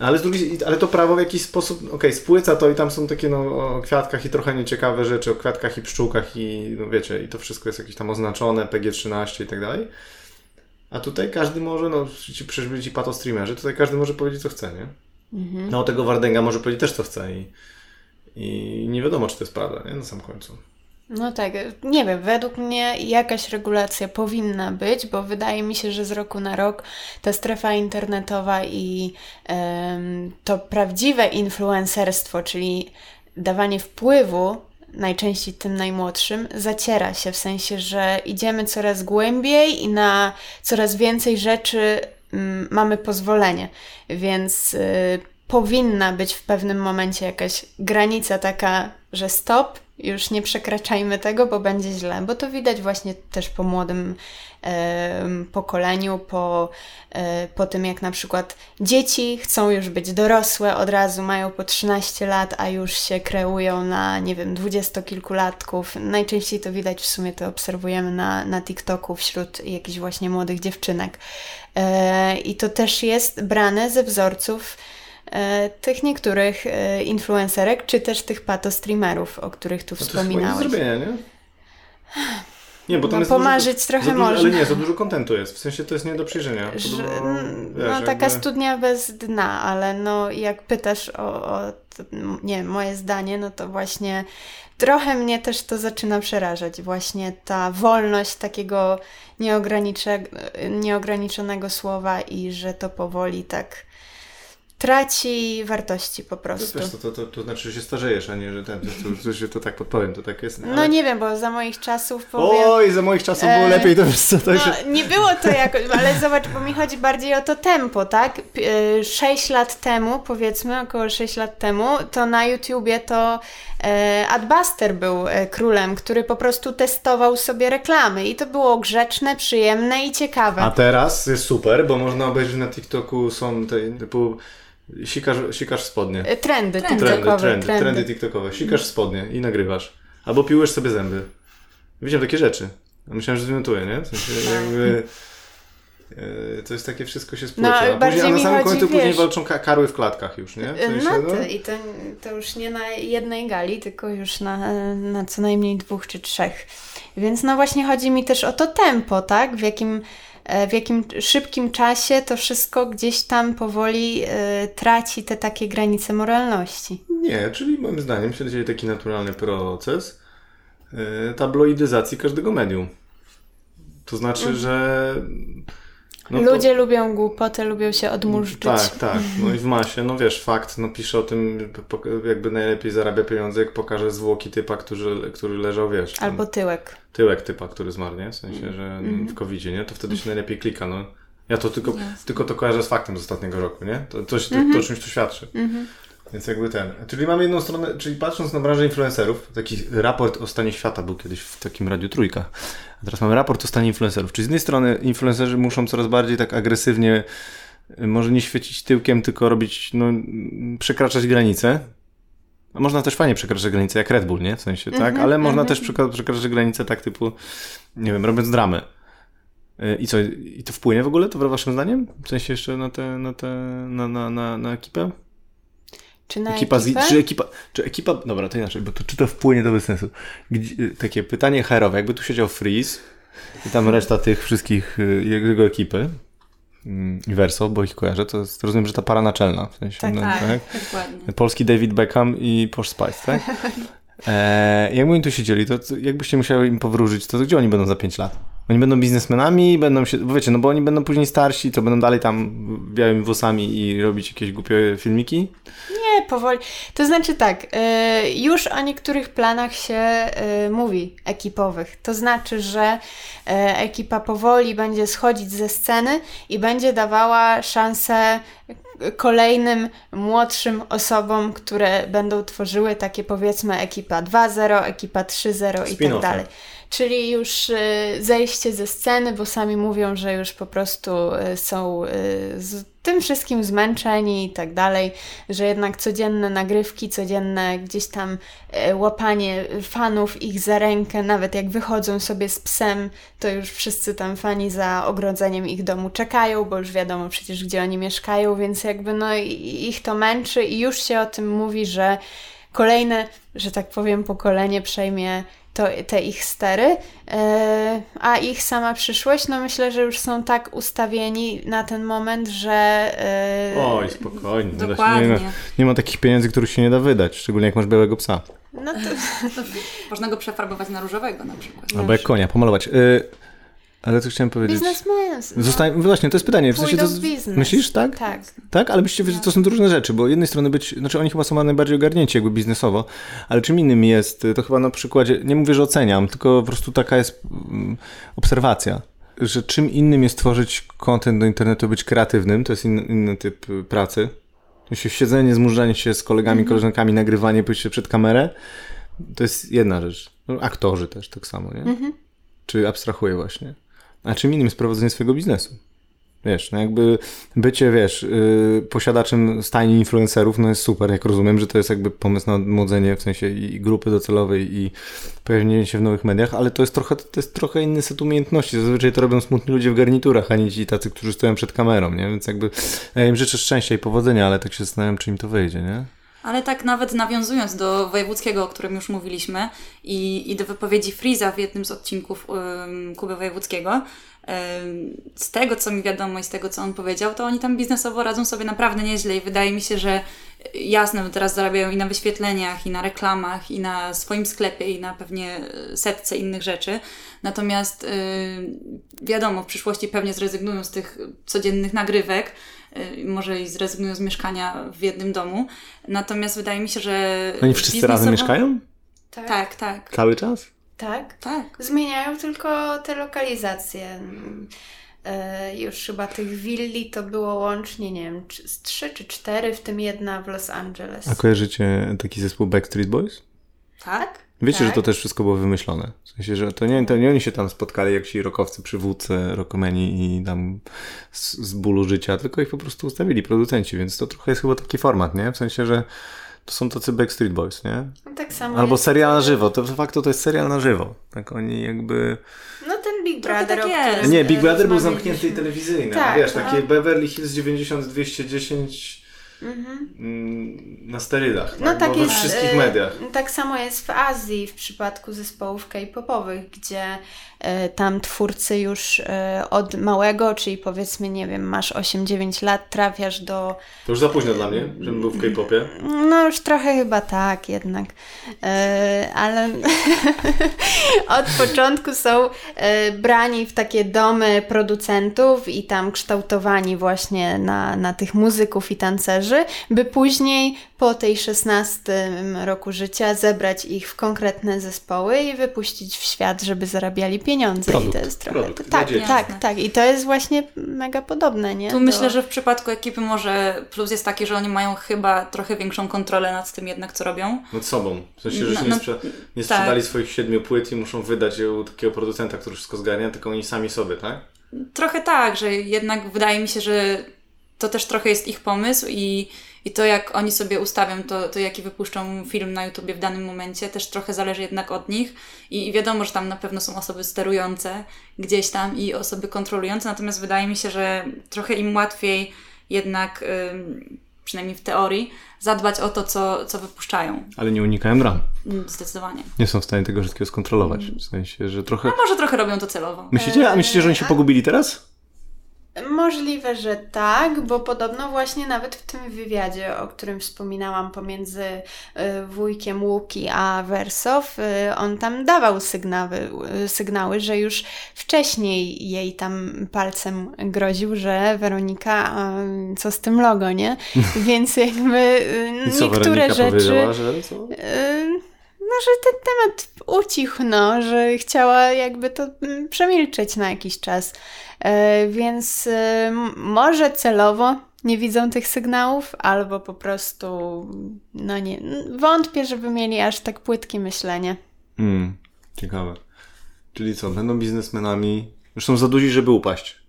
Ale, z drugiej, ale to prawo w jakiś sposób, okej, spłyca to i tam są takie no, o kwiatkach i trochę nieciekawe rzeczy, o kwiatkach i pszczółkach i no wiecie, i to wszystko jest jakieś tam oznaczone, PG-13 i tak dalej. A tutaj każdy może, no ci, przecież byli ci patostreamerzy, tutaj każdy może powiedzieć co chce, nie? No o tego Wardęga może powiedzieć też co chce i, i nie wiadomo czy to jest prawda, nie? Na sam końcu. No tak, nie wiem, według mnie jakaś regulacja powinna być, bo wydaje mi się, że z roku na rok ta strefa internetowa i to prawdziwe influencerstwo, czyli dawanie wpływu najczęściej tym najmłodszym, zaciera się w sensie, że idziemy coraz głębiej i na coraz więcej rzeczy mm, mamy pozwolenie, więc y, powinna być w pewnym momencie jakaś granica taka, że stop, już nie przekraczajmy tego, bo będzie źle, bo to widać właśnie też po młodym em, pokoleniu, po, e, po tym jak na przykład dzieci chcą już być dorosłe, od razu mają po 13 lat, a już się kreują na, nie wiem, dwudziestokilkulatków. Najczęściej to widać, w sumie to obserwujemy na, na TikToku wśród jakichś właśnie młodych dziewczynek. E, I to też jest brane ze wzorców e, tych niektórych e, influencerek, czy też tych patostreamerów, o których tu No to jest nie wspominałeś. zrobienia, nie? Nie, bo tam No, jest pomarzyć dużo, trochę dużo, można. Ale nie, za dużo kontentu jest. W sensie to jest nie do przyjrzenia. Dużo, no, wiesz, taka jakby- studnia bez dna, ale no jak pytasz o, o to, nie moje zdanie, no to właśnie trochę mnie też to zaczyna przerażać. Właśnie ta wolność takiego nieograniczonego słowa i że to powoli tak traci wartości po To, prostu. to, to, to, to znaczy, że się starzejesz, a nie, że ten, to, to, to, się tak podpowiem, to tak jest. No nie wiem, bo za moich czasów powiem... Oj, za moich czasów było E, lepiej, to wiesz co, to się... No, nie było to jakoś, ale zobacz, bo mi chodzi bardziej o to tempo, tak? 6 lat temu, powiedzmy, około 6 lat temu, to na YouTubie to e, Adbuster był e, królem, który po prostu testował sobie reklamy i to było grzeczne, przyjemne i ciekawe. A teraz jest super, bo można obejrzeć na TikToku są te typu sikasz, sikasz w spodnie. E, Trendy, Trendy, Trendy, TikTokowe, trendy, trendy TikTokowe. Sikasz w spodnie i nagrywasz. Albo piłujesz sobie zęby. Widziałem takie rzeczy. Myślałem, że zwymiotuję, nie? W sensie jakby... e, To jest takie wszystko się spłyca. No, a, później, a na samym chodzi, końcu później wiesz- walczą ka- karły w klatkach już, nie? W sensie, No no, to, i to, to już nie na jednej gali, tylko już na, na co najmniej dwóch czy trzech. Więc no właśnie chodzi mi też o to tempo, tak? W jakim, e, w jakim szybkim czasie to wszystko gdzieś tam powoli e, traci te takie granice moralności. Nie, czyli moim zdaniem się dzieje taki naturalny proces e, tabloidyzacji każdego medium. To znaczy, że... no to- Ludzie lubią głupotę, lubią się odmurzyć. Tak, tak. No i w masie, no wiesz, fakt, no pisze o tym, jakby najlepiej zarabia pieniądze, jak pokaże zwłoki typa, który, który leżał, wiesz, tam, Albo tyłek. tyłek typa, który zmarł, nie? W sensie, że Mhm. w covid nie? To wtedy się najlepiej klika, no. Ja to tylko, tylko to kojarzę z faktem z ostatniego roku, nie? To, to, to, Mhm. to czymś to świadczy. Więc jakby ten. Czyli mamy jedną stronę, czyli patrząc na branżę influencerów, taki raport o stanie świata był kiedyś w takim Radiu Trójka. A teraz mamy raport o stanie influencerów. Czyli z jednej strony influencerzy muszą coraz bardziej tak agresywnie, y, może nie świecić tyłkiem, tylko robić, no, mm, przekraczać granice. A można też fajnie przekraczać granice, jak Red Bull, nie? W sensie, tak? Ale można też przekra- przekraczać granice tak typu, nie wiem, robiąc dramę. Y, I co, i to wpłynie w ogóle, to waszym zdaniem? W sensie jeszcze na tę, na tę, na, na, na, na ekipę? Czy na Ekipa ekipę? z, czy ekipa, czy ekipa, dobra, to inaczej, bo to czy to wpłynie bez sensu. Gdzie, takie pytanie herowe, jakby tu siedział Freeze i tam reszta tych wszystkich, y, jego ekipy, mm, i Verso, bo ich kojarzę, to, jest, rozumiem, że ta para naczelna, w sensie, Tak, no, Tak, tak? dokładnie. Polski David Beckham i Posh Spice, tak? E, jakby oni tu siedzieli, to jakbyście musiały im powróżyć, to gdzie oni będą za 5 lat? Oni będą biznesmenami, będą się, bo wiecie, no bo oni będą później starsi, to będą dalej tam białymi włosami i robić jakieś głupie filmiki? Nie, powoli. To znaczy tak, y, już o niektórych planach się y, mówi ekipowych. To znaczy, że y, ekipa powoli będzie schodzić ze sceny i będzie dawała szansę kolejnym młodszym osobom, które będą tworzyły takie powiedzmy ekipa 2.0, ekipa 3.0 i tak dalej. Czyli już y, zejście ze sceny, bo sami mówią, że już po prostu y, są y, z tym wszystkim zmęczeni i tak dalej, że jednak codzienne nagrywki, codzienne gdzieś tam łapanie fanów ich za rękę, nawet jak wychodzą sobie z psem, to już wszyscy tam fani za ogrodzeniem ich domu czekają, bo już wiadomo przecież gdzie oni mieszkają, więc jakby no ich to męczy i już się o tym mówi, że kolejne, że tak powiem, pokolenie przejmie to, te ich stery, e, a ich sama przyszłość, no myślę, że już są tak ustawieni na ten moment, że... E, Oj, spokojnie. Dokładnie. Nie ma, nie ma takich pieniędzy, których się nie da wydać, szczególnie jak masz białego psa. No to... to można go przefarbować na różowego na przykład. Albo jak konia, pomalować. Y ale co chciałem powiedzieć? Biznesmen. Zostań... No. Właśnie, to jest pytanie. W sensie to... Myślisz, tak? Tak. Tak? Ale myślicie, że to są różne rzeczy, bo z jednej strony być, znaczy oni chyba są najbardziej ogarnięci jakby biznesowo, ale czym innym jest, to chyba na przykładzie, nie mówię, że oceniam, tylko po prostu taka jest mm, obserwacja, że czym innym jest tworzyć content do internetu, być kreatywnym, to jest inny, inny typ y, pracy. Się siedzenie, zmurzanie się z kolegami, mm -hmm. koleżankami, nagrywanie, pójście przed kamerę, to jest jedna rzecz. No, aktorzy też tak samo, nie? Mm -hmm. Czy abstrahuję właśnie. A czym innym jest prowadzenie swojego biznesu. Wiesz, no jakby bycie, wiesz, yy, posiadaczem stajni influencerów, no jest super, jak rozumiem, że to jest jakby pomysł na odmłodzenie, w sensie i grupy docelowej i pojawienie się w nowych mediach, ale to jest trochę, to jest trochę inny set umiejętności. Zazwyczaj to robią smutni ludzie w garniturach, a nie ci tacy, którzy stoją przed kamerą, nie? Więc jakby ja im życzę szczęścia i powodzenia, ale tak się zastanawiam, czy im to wyjdzie, nie? Ale tak nawet nawiązując do wojewódzkiego, o którym już mówiliśmy i, i do wypowiedzi Friza w jednym z odcinków um, Kuby Wojewódzkiego, z tego co mi wiadomo i z tego co on powiedział, to oni tam biznesowo radzą sobie naprawdę nieźle i wydaje mi się, że jasne, teraz zarabiają i na wyświetleniach, i na reklamach, i na swoim sklepie, i na pewnie setce innych rzeczy. Natomiast yy, wiadomo, w przyszłości pewnie zrezygnują z tych codziennych nagrywek, Y, może i zrezygnują z mieszkania w jednym domu. Natomiast wydaje mi się, że. Oni wszyscy biznesowo... razem mieszkają? Tak. tak, tak. Cały czas? Tak. Tak. Zmieniają tylko te lokalizacje. Y, już chyba tych willi to było łącznie, nie wiem, z trzy czy cztery, w tym jedna w Los Angeles. A kojarzycie taki zespół Backstreet Boys? Tak. Wiecie, tak. że to też wszystko było wymyślone. W sensie, że to nie, to nie oni się tam spotkali jak ci rokowcy przywódcy, rokomeni i tam z, z bólu życia, tylko ich po prostu ustawili producenci, więc to trochę jest chyba taki format, nie? W sensie, że to są tacy Backstreet Boys, nie? No tak samo Albo serial na żywo. To de facto to jest serial na żywo. Tak oni jakby... No ten Big Brother, tak jest. Nie, Big Brother był zamknięty i telewizyjny. Tak, Wiesz, takie Beverly Hills 90-210 Mhm. Mm, na sterydach, no tak? Tak we wszystkich y, mediach. Tak samo jest w Azji w przypadku zespołów k-popowych, gdzie tam twórcy już y, od małego, czyli powiedzmy, nie wiem, masz 8-9 lat, trafiasz do... To już za późno dla mnie, żebym był w k-popie. No już trochę chyba tak jednak, ale od początku są brani w takie domy producentów i tam kształtowani właśnie na, na tych muzyków i tancerzy by później po tej 16 roku życia zebrać ich w konkretne zespoły i wypuścić w świat, żeby zarabiali pieniądze. Produkt, I to jest trochę. Produkt, tak, tak, tak. I to jest właśnie mega podobne, nie? Tu myślę, że w przypadku ekipy może plus jest taki, że oni mają chyba trochę większą kontrolę nad tym jednak, co robią. Nad sobą. W sensie, że no, nie, no, sprze nie tak. sprzedali swoich siedmiu płyt i muszą wydać je u takiego producenta, który wszystko zgarnia, tylko oni sami sobie, tak? Trochę tak, że jednak wydaje mi się, że to też trochę jest ich pomysł i, i to, jak oni sobie ustawią, to, to jaki wypuszczą film na YouTubie w danym momencie, też trochę zależy jednak od nich. I, I wiadomo, że tam na pewno są osoby sterujące gdzieś tam i osoby kontrolujące, natomiast wydaje mi się, że trochę im łatwiej jednak, przynajmniej w teorii, zadbać o to, co, co wypuszczają. Ale nie unikają ram. Mm, zdecydowanie. Nie są w stanie tego wszystkiego skontrolować. W sensie, że trochę. A może trochę robią to celowo. Myślicie, a myślicie, że oni się pogubili teraz? Możliwe, że tak, bo podobno właśnie nawet w tym wywiadzie, o którym wspominałam pomiędzy y, wujkiem Łuki a Wersow, y, on tam dawał sygnały, y, sygnały, że już wcześniej jej tam palcem groził, że Weronika, co z tym logo, nie? Więc jakby I co, niektóre rzeczy... Że co? No, że ten temat ucichł, no, że chciała jakby to mm, przemilczeć na jakiś czas. E, więc e, może celowo nie widzą tych sygnałów, albo po prostu, no nie, wątpię, żeby mieli aż tak płytkie myślenie. Mm, ciekawe. Czyli co, będą biznesmenami? Są za duzi, żeby upaść.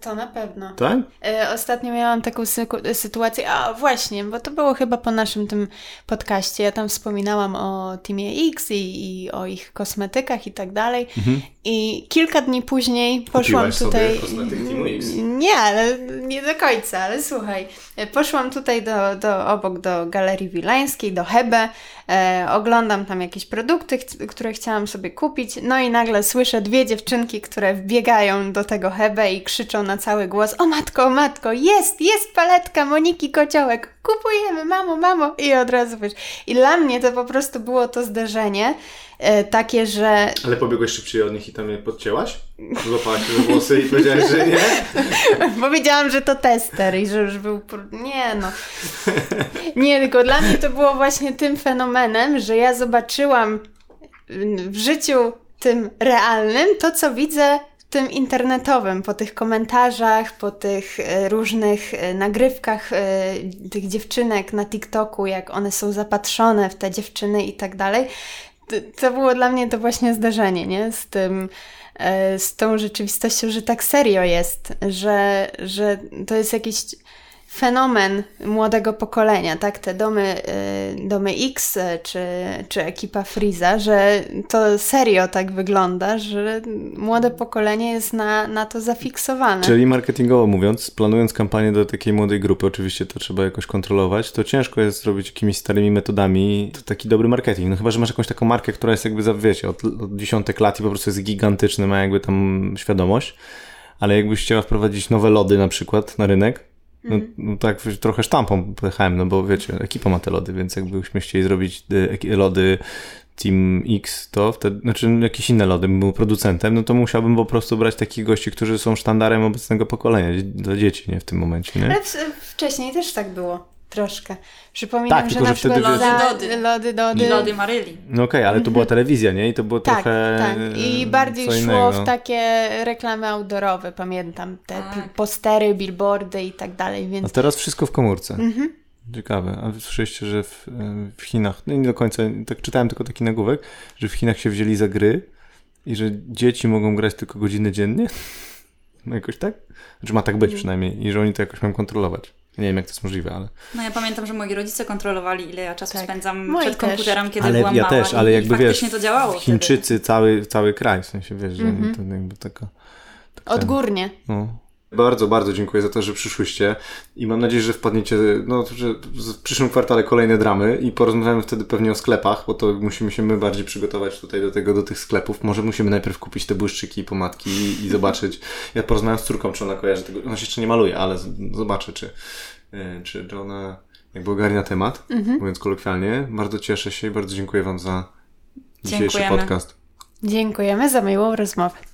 To na pewno. Tak? E, Ostatnio miałam taką sytuację, a właśnie, bo to było chyba po naszym tym podcaście. Ja tam wspominałam o Teamie X i, i o ich kosmetykach i tak dalej. I kilka dni później poszłam Mhm. Kupiłaś tutaj. Nie, ale nie do końca, ale słuchaj. e, Poszłam tutaj do, do obok do Galerii Wilańskiej, do Hebe. E, oglądam tam jakieś produkty, które chciałam sobie kupić. No i nagle słyszę dwie dziewczynki, które wbiegają do tego Hebe i krzyczą na cały głos: O matko, o matko, jest, jest paletka Moniki Kociołek, kupujemy, mamo, mamo. I od razu wiesz. I dla mnie to po prostu było to zderzenie e, takie, że Ale pobiegłeś szybciej od nich i tam je podcięłaś? Złapałaś się za włosy i powiedziałaś, że nie? Powiedziałam, że to tester i że już był. Nie no. Nie, tylko dla mnie to było właśnie tym fenomenem, że ja zobaczyłam w życiu tym realnym to, co widzę tym internetowym, po tych komentarzach, po tych e, różnych e, nagrywkach e, tych dziewczynek na TikToku, jak one są zapatrzone w te dziewczyny i tak dalej. To- było dla mnie to właśnie zdarzenie, nie? Z tym, z tą rzeczywistością, że tak serio jest, że, że to jest jakiś fenomen młodego pokolenia, tak? Te domy, e, domy X e, czy, czy ekipa Freeza, że to serio tak wygląda, że młode pokolenie jest na, na to zafiksowane. Czyli marketingowo mówiąc, planując kampanię do takiej młodej grupy, oczywiście to trzeba jakoś kontrolować, to ciężko jest zrobić jakimiś starymi metodami to taki dobry marketing. No chyba, że masz jakąś taką markę, która jest jakby, wiecie, od, od dziesiątek lat i po prostu jest gigantyczny, ma jakby tam świadomość, ale jakbyś chciała wprowadzić nowe lody na przykład na rynek, no, no tak trochę sztampą pojechałem, no bo wiecie, ekipa ma te lody, więc jakbyśmy chcieli zrobić y, lody Team X, to wtedy, znaczy jakieś inne lody, bym był producentem, no to musiałbym po prostu brać takich gości, którzy są sztandarem obecnego pokolenia, dla dzieci, nie, w tym momencie, nie? Ale w, wcześniej też tak było. Troszkę. Przypominam, Tak, że tylko, na że wtedy przykład wiesz- za- Lody, Dody. lody, dody. I lody Maryli. No okej, ale to była telewizja, nie? I to było Tak, trochę tak. I bardziej co szło innego. w takie reklamy outdoorowe, pamiętam. Te Tak. postery, billboardy i tak dalej, A więc teraz wszystko w komórce. Mhm. Ciekawe. A słyszeliście, że w, e, w Chinach, no nie do końca, tak czytałem tylko taki nagłówek, że w Chinach się wzięli za gry i że dzieci mogą grać tylko godziny dziennie? No jakoś tak? Znaczy ma tak być przynajmniej i że oni to jakoś mają kontrolować. Nie wiem, jak to jest możliwe, ale... No ja pamiętam, że moi rodzice kontrolowali, ile ja czasu Tak. spędzam Moi przed też. komputerem, kiedy ale byłam ja mała. też, ale i, jakby i wiesz, faktycznie to działało Chińczycy, cały, cały kraj, w sensie wiesz, że Mhm. to jakby taka... taka odgórnie. No. Bardzo, bardzo dziękuję za to, że przyszłyście i mam nadzieję, że wpadniecie, no, że w przyszłym kwartale kolejne dramy i porozmawiamy wtedy pewnie o sklepach, bo to musimy się my bardziej przygotować tutaj do tego, do tych sklepów. Może musimy najpierw kupić te błyszczyki i pomadki i, i zobaczyć. Ja porozmawiam z córką, czy ona kojarzy tego, ona się jeszcze nie maluje, ale z, zobaczę, czy, y, czy, ona jakby ogarnia temat, mówiąc kolokwialnie. Bardzo cieszę się i bardzo dziękuję Wam za dzisiejszy Dziękujemy. podcast. Dziękujemy za miłą rozmowę.